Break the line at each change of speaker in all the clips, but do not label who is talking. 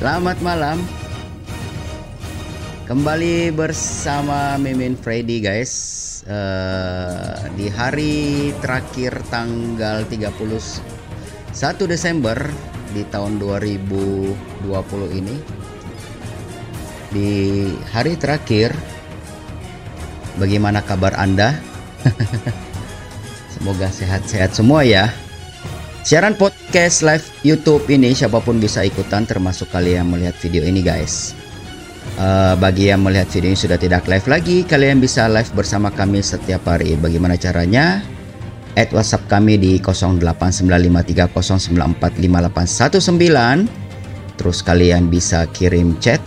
Selamat malam. Kembali bersama Mimin Freddy guys. Uh, di hari terakhir tanggal 31 Desember di tahun 2020 ini. Di hari terakhir bagaimana kabar Anda? Semoga sehat-sehat semua ya. Siaran podcast live YouTube ini siapa pun bisa ikutan termasuk kalian yang melihat video ini guys. Uh, bagi yang melihat video ini sudah tidak live lagi, kalian bisa live bersama kami setiap hari. Bagaimana caranya? Add WhatsApp kami di 089530945819. Terus kalian bisa kirim chat,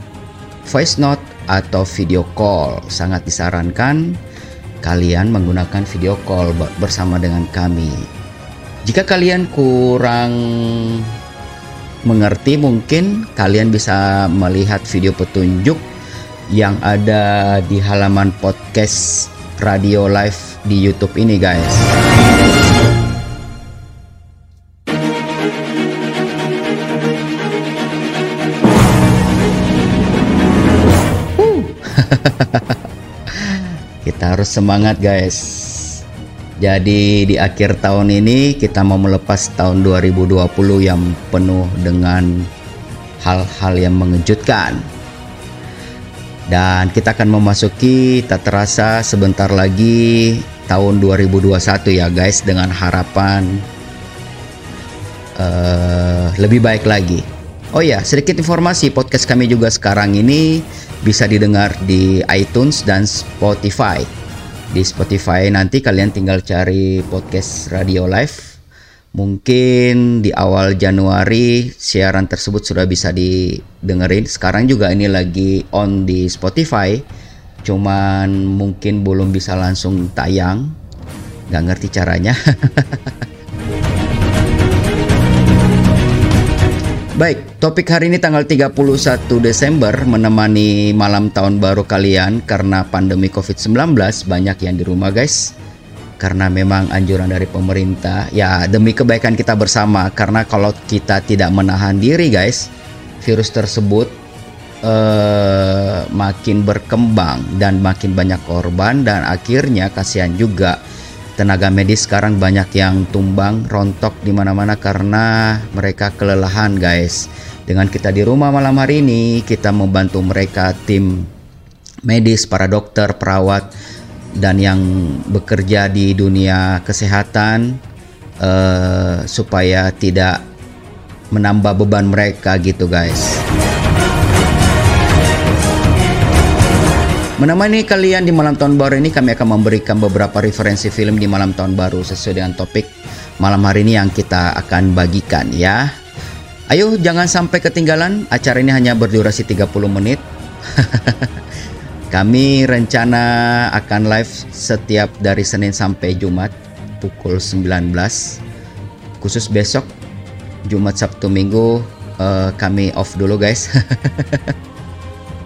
voice note atau video call. Sangat disarankan kalian menggunakan video call bersama dengan kami jika kalian kurang mengerti mungkin kalian bisa melihat video petunjuk yang ada di halaman podcast radio live di YouTube ini guys. Kita harus semangat guys. Jadi di akhir tahun ini kita mau melepas tahun 2020 yang penuh dengan hal-hal yang mengejutkan. Dan kita akan memasuki tak terasa sebentar lagi tahun 2021 ya guys dengan harapan uh, lebih baik lagi. Oh ya, sedikit informasi podcast kami juga sekarang ini bisa didengar di iTunes dan Spotify di Spotify nanti kalian tinggal cari podcast radio live. Mungkin di awal Januari siaran tersebut sudah bisa didengerin. Sekarang juga ini lagi on di Spotify. Cuman mungkin belum bisa langsung tayang. Nggak ngerti caranya Baik, topik hari ini tanggal 31 Desember menemani malam tahun baru kalian karena pandemi COVID-19 banyak yang di rumah guys. Karena memang anjuran dari pemerintah ya demi kebaikan kita bersama karena kalau kita tidak menahan diri guys, virus tersebut uh, makin berkembang dan makin banyak korban dan akhirnya kasihan juga tenaga medis sekarang banyak yang tumbang, rontok di mana-mana karena mereka kelelahan, guys. Dengan kita di rumah malam hari ini, kita membantu mereka tim medis, para dokter, perawat dan yang bekerja di dunia kesehatan uh, supaya tidak menambah beban mereka gitu, guys. Menemani kalian di malam tahun baru ini kami akan memberikan beberapa referensi film di malam tahun baru sesuai dengan topik malam hari ini yang kita akan bagikan ya. Ayo jangan sampai ketinggalan, acara ini hanya berdurasi 30 menit. kami rencana akan live setiap dari Senin sampai Jumat pukul 19. Khusus besok Jumat Sabtu Minggu uh, kami off dulu guys.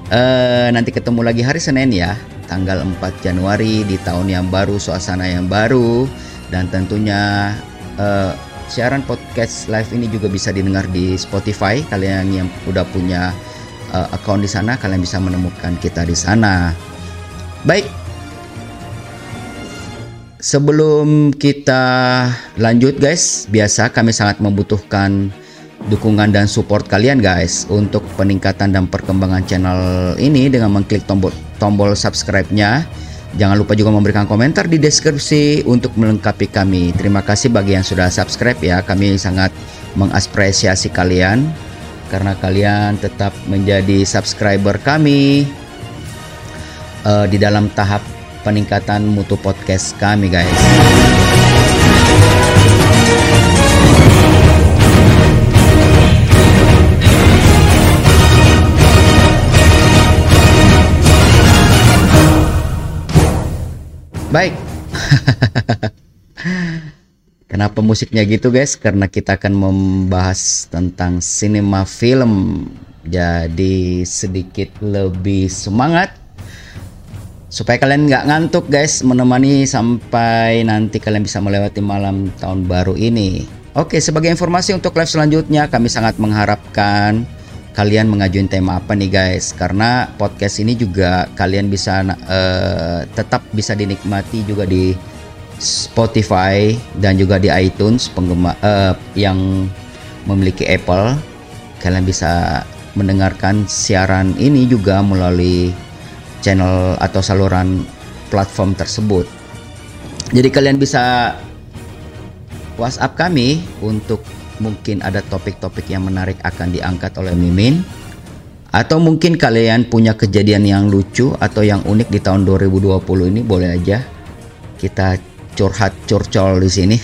Uh, nanti ketemu lagi hari Senin ya, tanggal 4 Januari di tahun yang baru, suasana yang baru dan tentunya uh, siaran podcast live ini juga bisa didengar di Spotify. Kalian yang udah punya uh, account di sana, kalian bisa menemukan kita di sana. Baik. Sebelum kita lanjut guys, biasa kami sangat membutuhkan dukungan dan support kalian guys untuk peningkatan dan perkembangan channel ini dengan mengklik tombol tombol subscribe-nya. Jangan lupa juga memberikan komentar di deskripsi untuk melengkapi kami. Terima kasih bagi yang sudah subscribe ya. Kami sangat mengapresiasi kalian karena kalian tetap menjadi subscriber kami uh, di dalam tahap peningkatan mutu podcast kami guys. Baik. Kenapa musiknya gitu guys? Karena kita akan membahas tentang sinema film. Jadi sedikit lebih semangat supaya kalian nggak ngantuk guys menemani sampai nanti kalian bisa melewati malam tahun baru ini. Oke, sebagai informasi untuk live selanjutnya kami sangat mengharapkan kalian mengajuin tema apa nih guys? Karena podcast ini juga kalian bisa uh, tetap bisa dinikmati juga di Spotify dan juga di iTunes penggemar uh, yang memiliki Apple. Kalian bisa mendengarkan siaran ini juga melalui channel atau saluran platform tersebut. Jadi kalian bisa WhatsApp kami untuk mungkin ada topik-topik yang menarik akan diangkat oleh Mimin? Atau mungkin kalian punya kejadian yang lucu atau yang unik di tahun 2020 ini? Boleh aja kita curhat curcol di sini.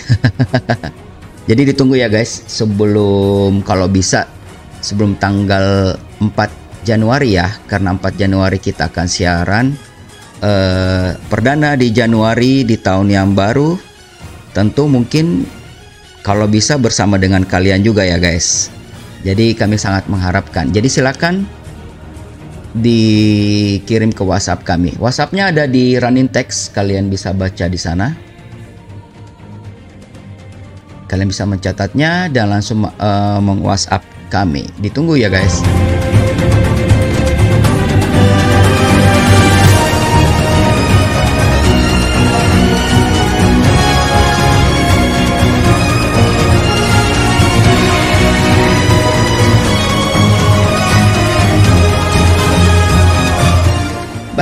Jadi ditunggu ya guys. Sebelum kalau bisa sebelum tanggal 4 Januari ya. Karena 4 Januari kita akan siaran. Eh, perdana di Januari di tahun yang baru. Tentu mungkin kalau bisa bersama dengan kalian juga ya guys. Jadi kami sangat mengharapkan. Jadi silakan dikirim ke WhatsApp kami. WhatsAppnya ada di running text, kalian bisa baca di sana. Kalian bisa mencatatnya dan langsung uh, meng-WhatsApp kami. Ditunggu ya guys.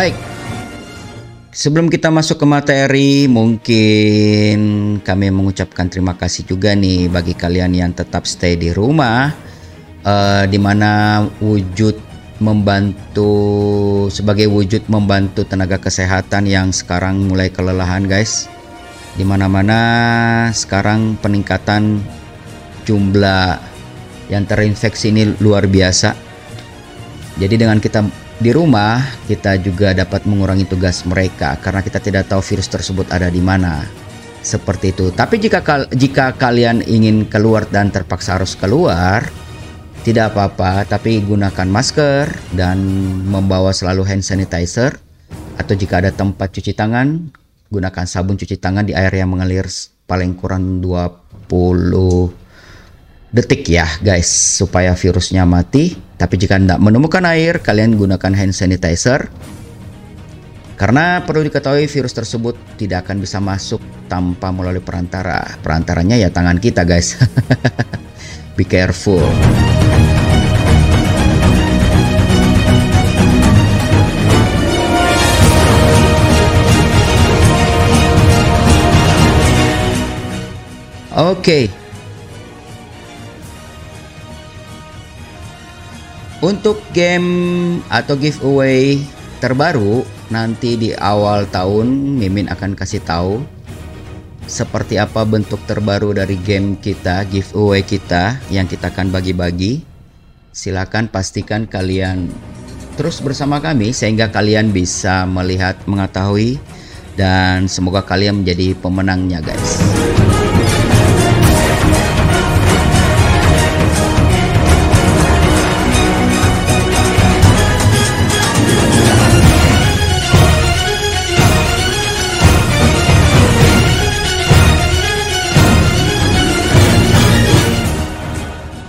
Baik. Sebelum kita masuk ke materi, mungkin kami mengucapkan terima kasih juga nih bagi kalian yang tetap stay di rumah, uh, di mana wujud membantu sebagai wujud membantu tenaga kesehatan yang sekarang mulai kelelahan, guys. Di mana-mana sekarang peningkatan jumlah yang terinfeksi ini luar biasa. Jadi dengan kita di rumah kita juga dapat mengurangi tugas mereka karena kita tidak tahu virus tersebut ada di mana. Seperti itu. Tapi jika jika kalian ingin keluar dan terpaksa harus keluar, tidak apa-apa, tapi gunakan masker dan membawa selalu hand sanitizer atau jika ada tempat cuci tangan, gunakan sabun cuci tangan di air yang mengalir paling kurang 20 detik ya guys supaya virusnya mati. Tapi jika tidak menemukan air kalian gunakan hand sanitizer. Karena perlu diketahui virus tersebut tidak akan bisa masuk tanpa melalui perantara. Perantaranya ya tangan kita guys. Be careful. Oke, okay. Untuk game atau giveaway terbaru nanti di awal tahun Mimin akan kasih tahu seperti apa bentuk terbaru dari game kita, giveaway kita yang kita akan bagi-bagi. Silakan pastikan kalian terus bersama kami sehingga kalian bisa melihat, mengetahui dan semoga kalian menjadi pemenangnya guys.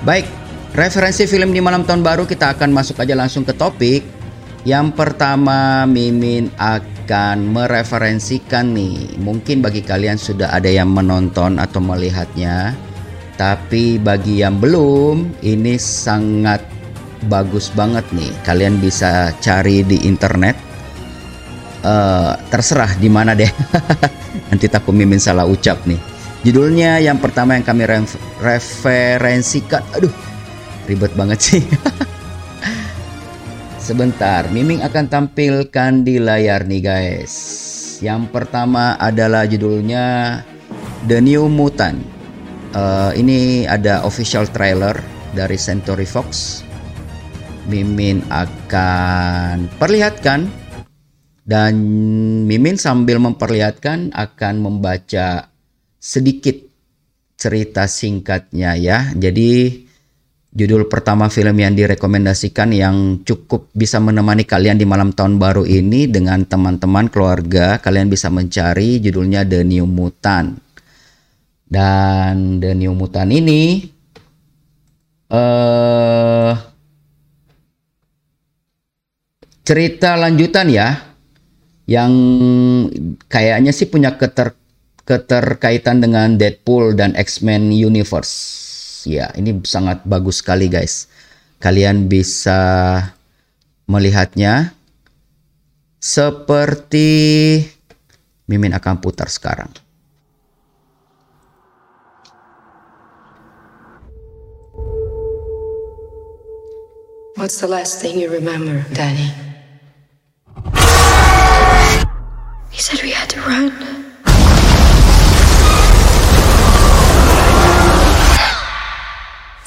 Baik, referensi film di malam tahun baru kita akan masuk aja langsung ke topik. Yang pertama Mimin akan mereferensikan nih. Mungkin bagi kalian sudah ada yang menonton atau melihatnya. Tapi bagi yang belum, ini sangat bagus banget nih. Kalian bisa cari di internet. Uh, terserah di mana deh. Nanti takut Mimin salah ucap nih. Judulnya yang pertama yang kami referensikan. Aduh, ribet banget sih. Sebentar, Miming akan tampilkan di layar nih guys. Yang pertama adalah judulnya The New Mutant. Uh, ini ada official trailer dari Century Fox. Mimin akan perlihatkan dan Mimin sambil memperlihatkan akan membaca sedikit cerita singkatnya ya. Jadi judul pertama film yang direkomendasikan yang cukup bisa menemani kalian di malam tahun baru ini dengan teman-teman keluarga kalian bisa mencari judulnya The New Mutant. Dan The New Mutant ini uh, cerita lanjutan ya yang kayaknya sih punya keter keterkaitan dengan Deadpool dan X-Men Universe. Ya, ini sangat bagus sekali guys. Kalian bisa melihatnya seperti Mimin akan putar sekarang.
What's the last thing you remember, Danny? He said we had to run.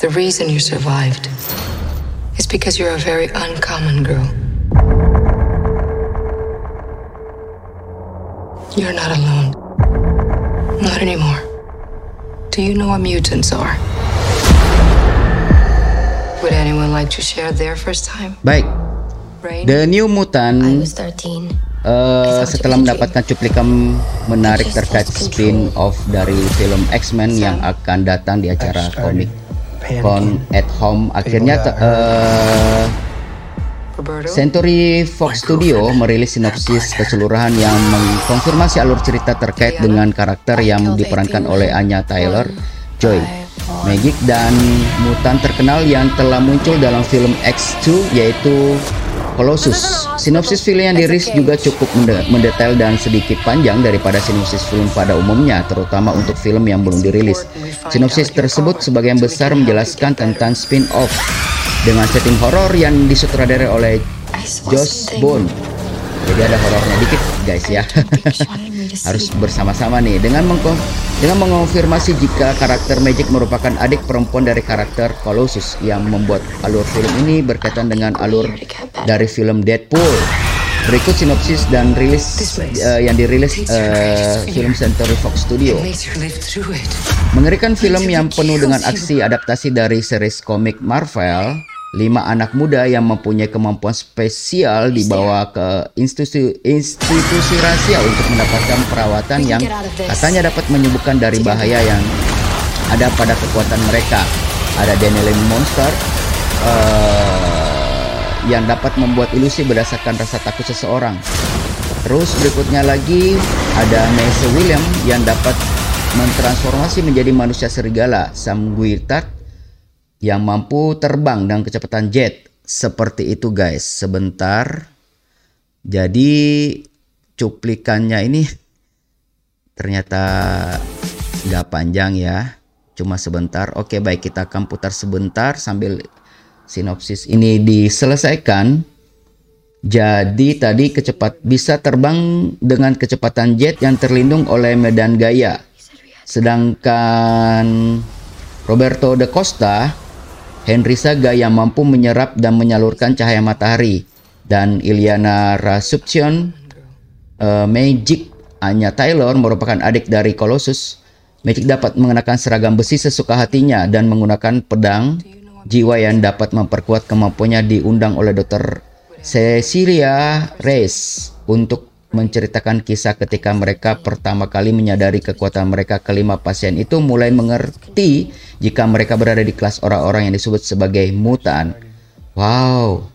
The reason you survived is because you're a very uncommon girl. You're not alone. Not anymore. Do you know what mutants are? Would anyone like to share their first time?
Baik? The New Mutant
I was 13.
eh, setelah mendapatkan cuplikan menarik terkait spin-off dari film X-Men yang akan datang di acara komik Con at Home, akhirnya eh,
Roberto?
Century Fox Studio merilis sinopsis keseluruhan yang mengkonfirmasi alur cerita terkait dengan karakter yang diperankan oleh Anya Taylor Joy, Magic dan mutan terkenal yang telah muncul dalam film X2 yaitu Colossus. Sinopsis film yang dirilis juga cukup mende- mendetail dan sedikit panjang daripada sinopsis film pada umumnya, terutama untuk film yang belum dirilis. Sinopsis tersebut sebagian besar menjelaskan tentang spin-off dengan setting horor yang disutradarai oleh Josh Bone. Jadi ada horornya dikit guys ya. Harus bersama-sama nih. Dengan mengkon dengan mengonfirmasi jika karakter Magic merupakan adik perempuan dari karakter Colossus yang membuat alur film ini berkaitan dengan alur dari film Deadpool. Berikut sinopsis dan rilis eh, yang dirilis eh, film Century Fox Studio. Mengerikan film yang penuh dengan aksi adaptasi dari series komik Marvel, lima anak muda yang mempunyai kemampuan spesial dibawa ke institusi, institusi rahasia untuk mendapatkan perawatan yang katanya dapat menyembuhkan dari bahaya yang ada pada kekuatan mereka. Ada Danielin Monster eh, yang dapat membuat ilusi berdasarkan rasa takut seseorang. Terus berikutnya lagi ada Mace William yang dapat mentransformasi menjadi manusia serigala Sam Guirtat yang mampu terbang dengan kecepatan jet. Seperti itu guys. Sebentar. Jadi cuplikannya ini ternyata nggak panjang ya. Cuma sebentar. Oke baik kita akan putar sebentar sambil sinopsis ini diselesaikan. Jadi tadi kecepat bisa terbang dengan kecepatan jet yang terlindung oleh medan gaya. Sedangkan Roberto de Costa, Henry Saga yang mampu menyerap dan menyalurkan cahaya matahari dan Ilyana Rasuption eh, Magic Anya Taylor merupakan adik dari Colossus. Magic dapat mengenakan seragam besi sesuka hatinya dan menggunakan pedang jiwa yang dapat memperkuat kemampuannya diundang oleh Dr. Cecilia Reyes untuk menceritakan kisah ketika mereka pertama kali menyadari kekuatan mereka kelima pasien itu mulai mengerti jika mereka berada di kelas orang-orang yang disebut sebagai mutan. Wow,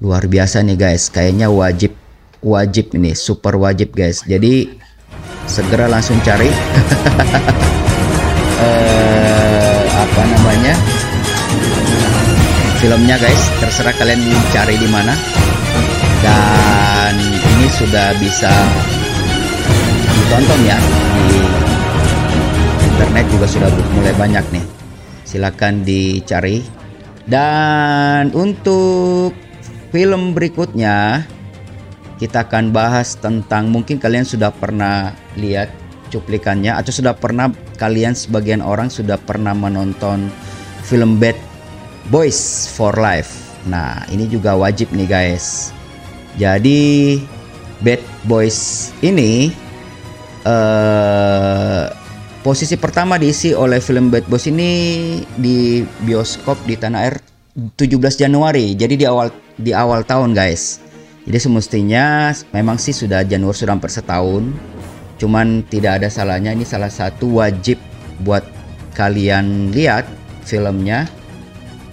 luar biasa nih guys. Kayaknya wajib wajib ini, super wajib guys. Jadi segera langsung cari eh, apa namanya filmnya guys. Terserah kalian cari di mana. Dan ini sudah bisa ditonton ya di internet juga sudah mulai banyak nih. Silakan dicari. Dan untuk film berikutnya kita akan bahas tentang mungkin kalian sudah pernah lihat cuplikannya atau sudah pernah kalian sebagian orang sudah pernah menonton film Bad Boys for Life. Nah, ini juga wajib nih guys. Jadi Bad Boys ini eh posisi pertama diisi oleh film Bad Boys ini di bioskop di tanah air 17 Januari. Jadi di awal di awal tahun guys. Jadi semestinya memang sih sudah Januari sudah hampir setahun. Cuman tidak ada salahnya ini salah satu wajib buat kalian lihat filmnya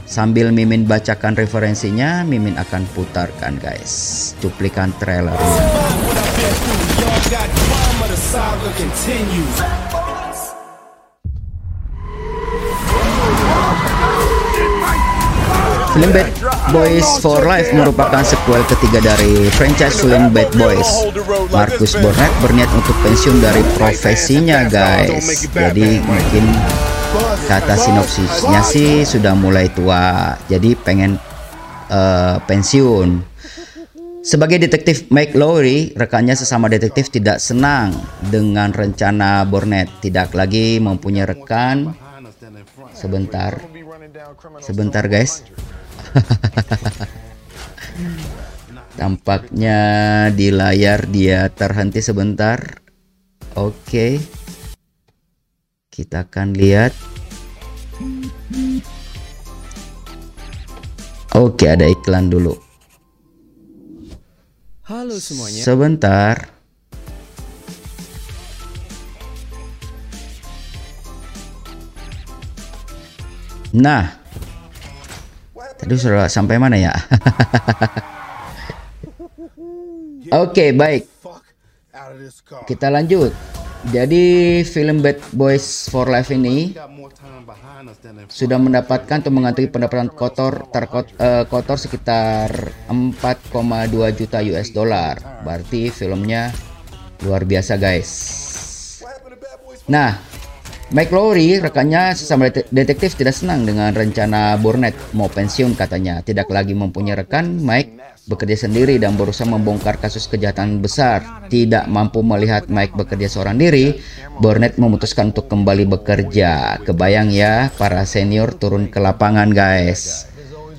Sambil Mimin bacakan referensinya, Mimin akan putarkan guys cuplikan trailer. Film Bad Boys for Life merupakan sequel ketiga dari franchise film Bad Boys. Marcus Burnett berniat untuk pensiun dari profesinya, guys. Jadi mungkin kata sinopsisnya sih sudah mulai tua, jadi pengen uh, pensiun. Sebagai detektif Mike Lowry, rekannya sesama detektif tidak senang dengan rencana Burnett tidak lagi mempunyai rekan. Sebentar, sebentar guys. Tampaknya di layar dia terhenti sebentar. Oke. Kita akan lihat. Oke, ada iklan dulu.
Halo semuanya.
Sebentar. Nah, Tadi sudah sampai mana ya? Oke, okay, baik. Kita lanjut. Jadi film Bad Boys for Life ini sudah mendapatkan atau mengantongi pendapatan kotor terkot, uh, kotor sekitar 4,2 juta US dollar. Berarti filmnya luar biasa, guys. Nah, Mike Lowry, rekannya sesama detektif tidak senang dengan rencana Burnett mau pensiun katanya. Tidak lagi mempunyai rekan, Mike bekerja sendiri dan berusaha membongkar kasus kejahatan besar. Tidak mampu melihat Mike bekerja seorang diri, Burnett memutuskan untuk kembali bekerja. Kebayang ya, para senior turun ke lapangan guys.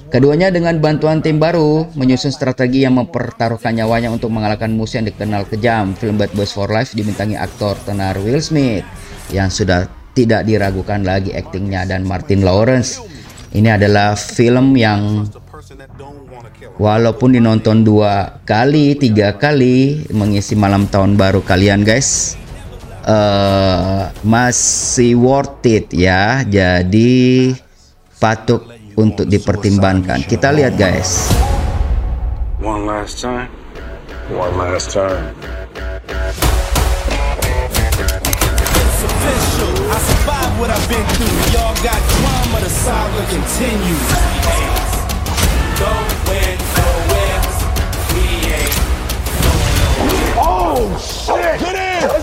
Keduanya dengan bantuan tim baru menyusun strategi yang mempertaruhkan nyawanya untuk mengalahkan musuh yang dikenal kejam. Film Bad Boys for Life dibintangi aktor tenar Will Smith yang sudah tidak diragukan lagi aktingnya dan Martin Lawrence. Ini adalah film yang walaupun dinonton dua kali, tiga kali mengisi malam tahun baru kalian guys, uh, masih worth it ya. Jadi patut untuk dipertimbangkan. Kita lihat guys. One last time. One last time. I survived what I've been through. Y'all got drama, the saga continues.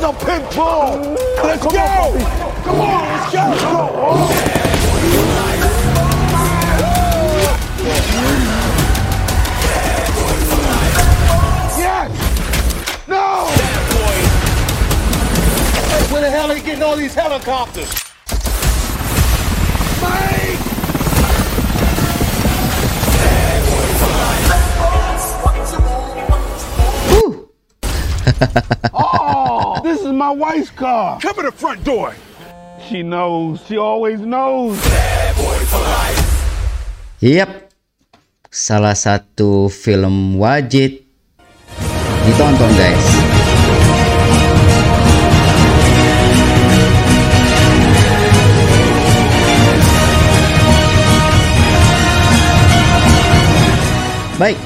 Get in! It's pit bull! Let's Come go! On, Come on, let's go! Let's go. Yes! No! Where the hell are you getting all these helicopters? Mike! my wife's car. Come in the front door. She knows. She always knows. Yep. Salah satu film wajib ditonton guys. Baik,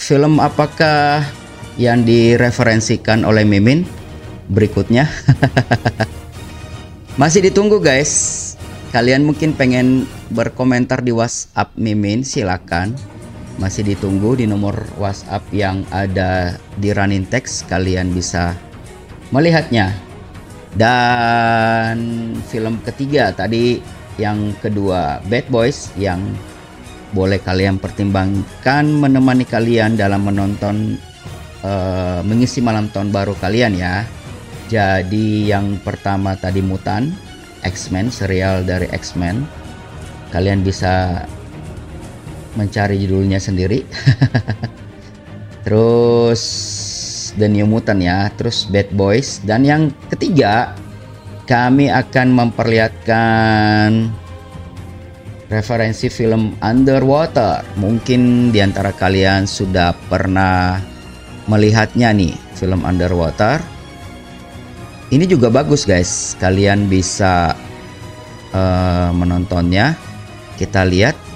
film apakah yang direferensikan oleh Mimin berikutnya? Masih ditunggu guys. Kalian mungkin pengen berkomentar di WhatsApp Mimin, silakan. Masih ditunggu di nomor WhatsApp yang ada di running text. Kalian bisa melihatnya. Dan film ketiga tadi yang kedua Bad Boys yang boleh kalian pertimbangkan menemani kalian dalam menonton uh, mengisi malam tahun baru kalian ya. Jadi yang pertama tadi Mutan, X-Men, serial dari X-Men. Kalian bisa mencari judulnya sendiri. terus The New Mutant ya, terus Bad Boys dan yang ketiga kami akan memperlihatkan referensi film Underwater. Mungkin di antara kalian sudah pernah melihatnya nih, film Underwater. Ini juga bagus guys, kalian bisa uh, menontonnya. Kita lihat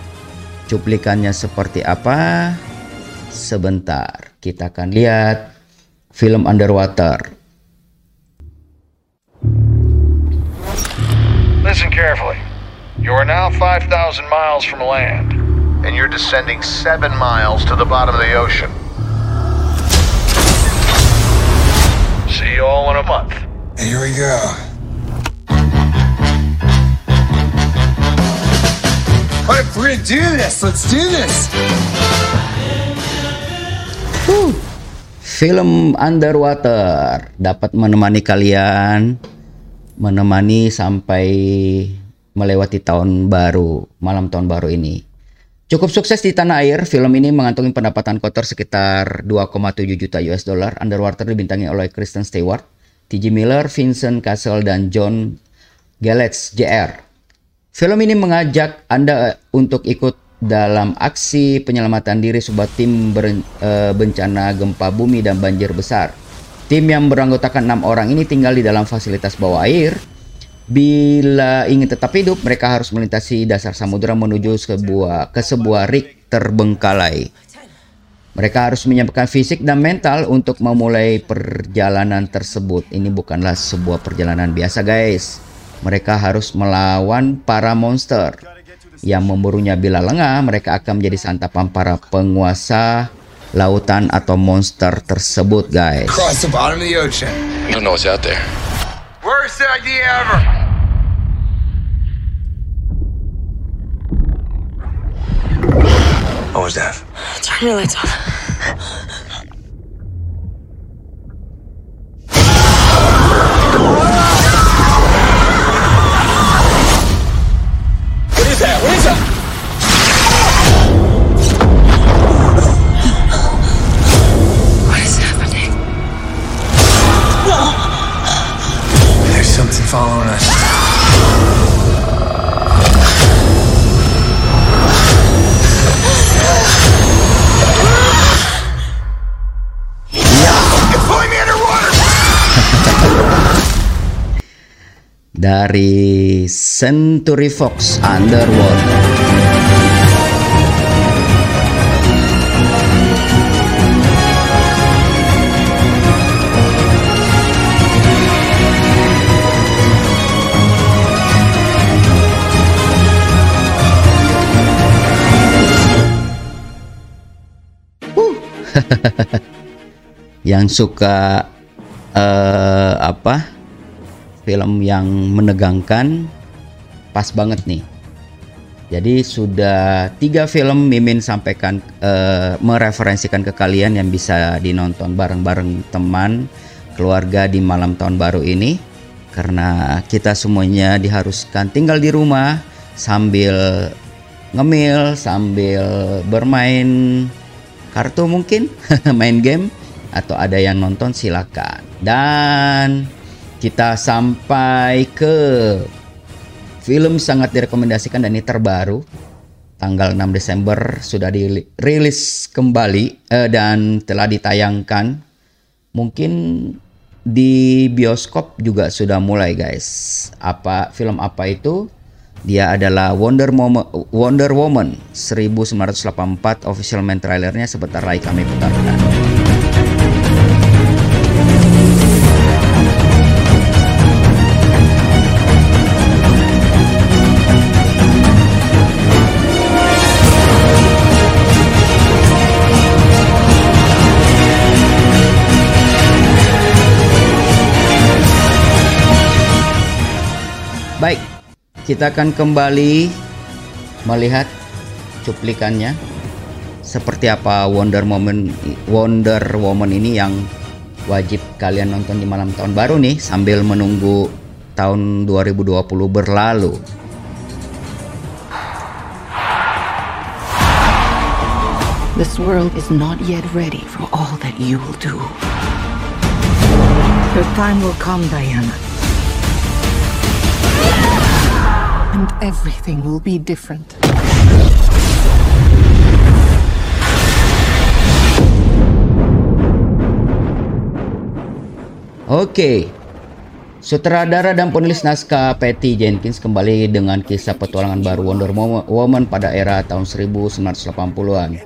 Cuplikannya seperti apa? Sebentar, kita akan lihat film underwater.
Listen carefully. You are now 5,000 miles from land, and you're descending 7 miles to the bottom of the ocean. See you all in a month.
Here we go. All we're gonna do this, let's do this.
Film underwater dapat menemani kalian menemani sampai melewati tahun baru, malam tahun baru ini. Cukup sukses di tanah air, film ini mengantongi pendapatan kotor sekitar 2,7 juta US dollar. Underwater dibintangi oleh Kristen Stewart, T.J. Miller, Vincent Castle, dan John Galetz Jr. Film ini mengajak Anda untuk ikut dalam aksi penyelamatan diri sebuah tim ber, e, bencana gempa bumi dan banjir besar. Tim yang beranggotakan enam orang ini tinggal di dalam fasilitas bawah air. Bila ingin tetap hidup, mereka harus melintasi dasar samudera menuju sebuah ke sebuah rig terbengkalai. Mereka harus menyiapkan fisik dan mental untuk memulai perjalanan tersebut. Ini bukanlah sebuah perjalanan biasa, guys. Mereka harus melawan para monster yang memburunya bila lengah, mereka akan menjadi santapan para penguasa lautan atau monster tersebut, guys.
Across the bottom of the ocean.
You don't know what's out there.
Worst idea ever. What was that?
Turn your lights off.
Dari Century Fox Underwater. yang suka eh apa film yang menegangkan pas banget nih. Jadi sudah tiga film Mimin sampaikan eh, mereferensikan ke kalian yang bisa dinonton bareng-bareng teman keluarga di malam tahun baru ini. Karena kita semuanya diharuskan tinggal di rumah sambil ngemil sambil bermain kartu mungkin main game atau ada yang nonton silakan. Dan kita sampai ke film sangat direkomendasikan dan ini terbaru. Tanggal 6 Desember sudah dirilis kembali eh, dan telah ditayangkan. Mungkin di bioskop juga sudah mulai guys. Apa film apa itu? Dia adalah Wonder Woman, Wonder Woman 1984 official main trailernya. Sebentar lagi kami putarkan. Kita akan kembali melihat cuplikannya seperti apa Wonder Woman Wonder Woman ini yang wajib kalian nonton di malam tahun baru nih sambil menunggu tahun 2020 berlalu.
This world is not yet ready for all that you will do. Your time will come, Diana. And everything will be different.
Oke. Sutradara dan penulis naskah Patty Jenkins kembali dengan kisah petualangan baru Wonder Woman pada era tahun 1980-an.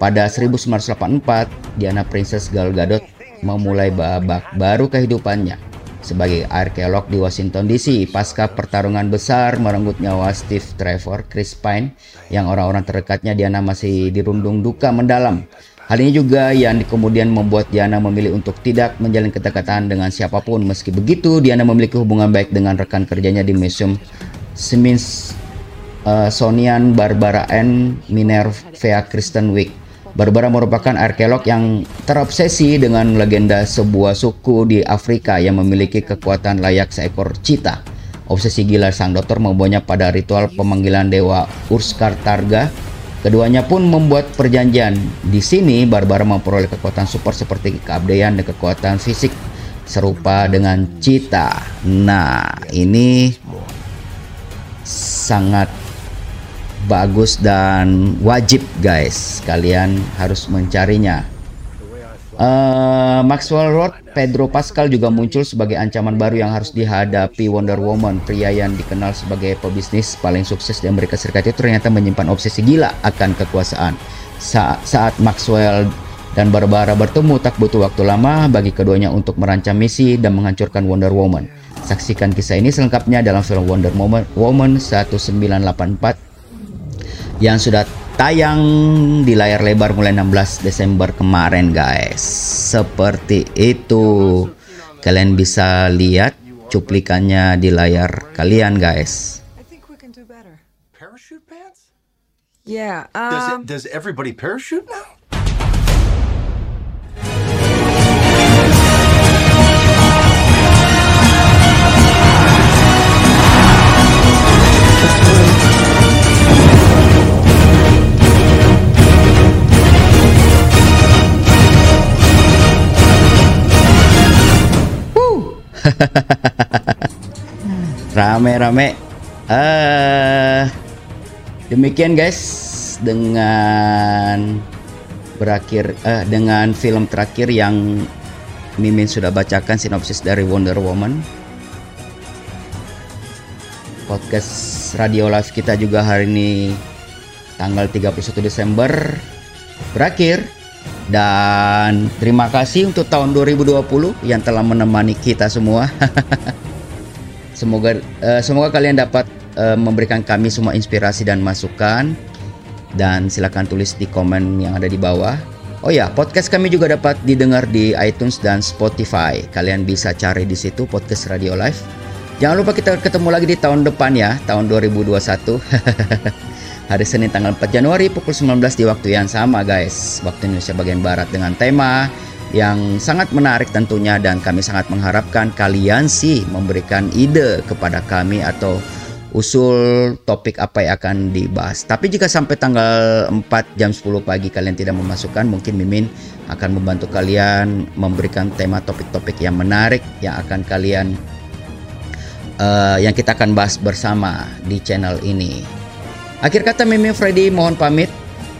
Pada 1984, Diana Princess Gal Gadot memulai babak baru kehidupannya sebagai arkeolog di Washington DC pasca pertarungan besar merenggut nyawa Steve Trevor, Chris Pine yang orang-orang terdekatnya Diana masih dirundung duka mendalam Hal ini juga yang kemudian membuat Diana memilih untuk tidak menjalin kedekatan dengan siapa pun. Meski begitu, Diana memiliki hubungan baik dengan rekan kerjanya di Museum uh, Barbara N. Minerva Kristen Wick. Barbara merupakan arkeolog yang terobsesi dengan legenda sebuah suku di Afrika yang memiliki kekuatan layak seekor cita. Obsesi gila sang dokter membawanya pada ritual pemanggilan dewa Urskar Targa Keduanya pun membuat perjanjian. Di sini Barbara memperoleh kekuatan super seperti keabdian dan kekuatan fisik serupa dengan Cita. Nah, ini sangat bagus dan wajib guys. Kalian harus mencarinya. Uh, Maxwell Road, Pedro Pascal juga muncul sebagai ancaman baru yang harus dihadapi Wonder Woman. Pria yang dikenal sebagai pebisnis paling sukses di Amerika Serikat itu ternyata menyimpan obsesi gila akan kekuasaan. Sa saat Maxwell dan Barbara bertemu tak butuh waktu lama bagi keduanya untuk merancang misi dan menghancurkan Wonder Woman. Saksikan kisah ini selengkapnya dalam film Wonder Woman, Woman 1984 yang sudah tayang di layar lebar mulai 16 Desember kemarin guys seperti itu kalian bisa lihat cuplikannya di layar kalian guys
Yeah. Um...
Does, it, does everybody parachute now?
Rame-rame. Uh, demikian guys dengan berakhir uh, dengan film terakhir yang Mimin sudah bacakan sinopsis dari Wonder Woman. Podcast Radio Live kita juga hari ini tanggal 31 Desember berakhir dan terima kasih untuk tahun 2020 yang telah menemani kita semua. semoga uh, semoga kalian dapat uh, memberikan kami semua inspirasi dan masukan dan silakan tulis di komen yang ada di bawah. Oh ya, podcast kami juga dapat didengar di iTunes dan Spotify. Kalian bisa cari di situ podcast Radio Live. Jangan lupa kita ketemu lagi di tahun depan ya, tahun 2021. Hari Senin tanggal 4 Januari pukul 19 di waktu yang sama guys. Waktu Indonesia bagian Barat dengan tema yang sangat menarik tentunya dan kami sangat mengharapkan kalian sih memberikan ide kepada kami atau usul topik apa yang akan dibahas. Tapi jika sampai tanggal 4 jam 10 pagi kalian tidak memasukkan, mungkin Mimin akan membantu kalian memberikan tema topik-topik yang menarik yang akan kalian uh, yang kita akan bahas bersama di channel ini. Akhir kata Mimin Freddy mohon pamit.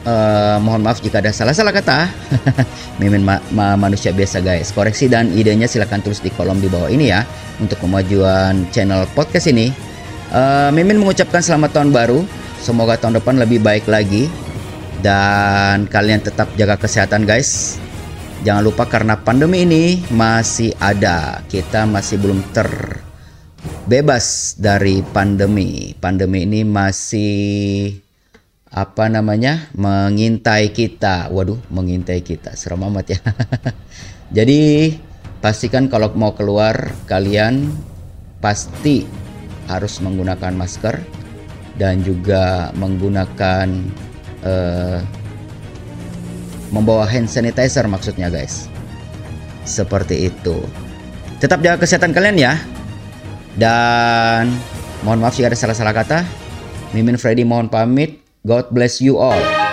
Uh, mohon maaf jika ada salah-salah kata. Mimin ma ma manusia biasa guys. Koreksi dan idenya silahkan tulis di kolom di bawah ini ya untuk kemajuan channel podcast ini. Uh, Mimin mengucapkan selamat tahun baru. Semoga tahun depan lebih baik lagi. Dan kalian tetap jaga kesehatan guys. Jangan lupa karena pandemi ini masih ada. Kita masih belum terbebas dari pandemi. Pandemi ini masih apa namanya mengintai kita. Waduh, mengintai kita. Serem amat ya. Jadi pastikan kalau mau keluar kalian pasti harus menggunakan masker dan juga menggunakan uh, membawa hand sanitizer maksudnya guys seperti itu tetap jaga kesehatan kalian ya dan mohon maaf jika ada salah-salah kata. Mimin Freddy mohon pamit. God bless you all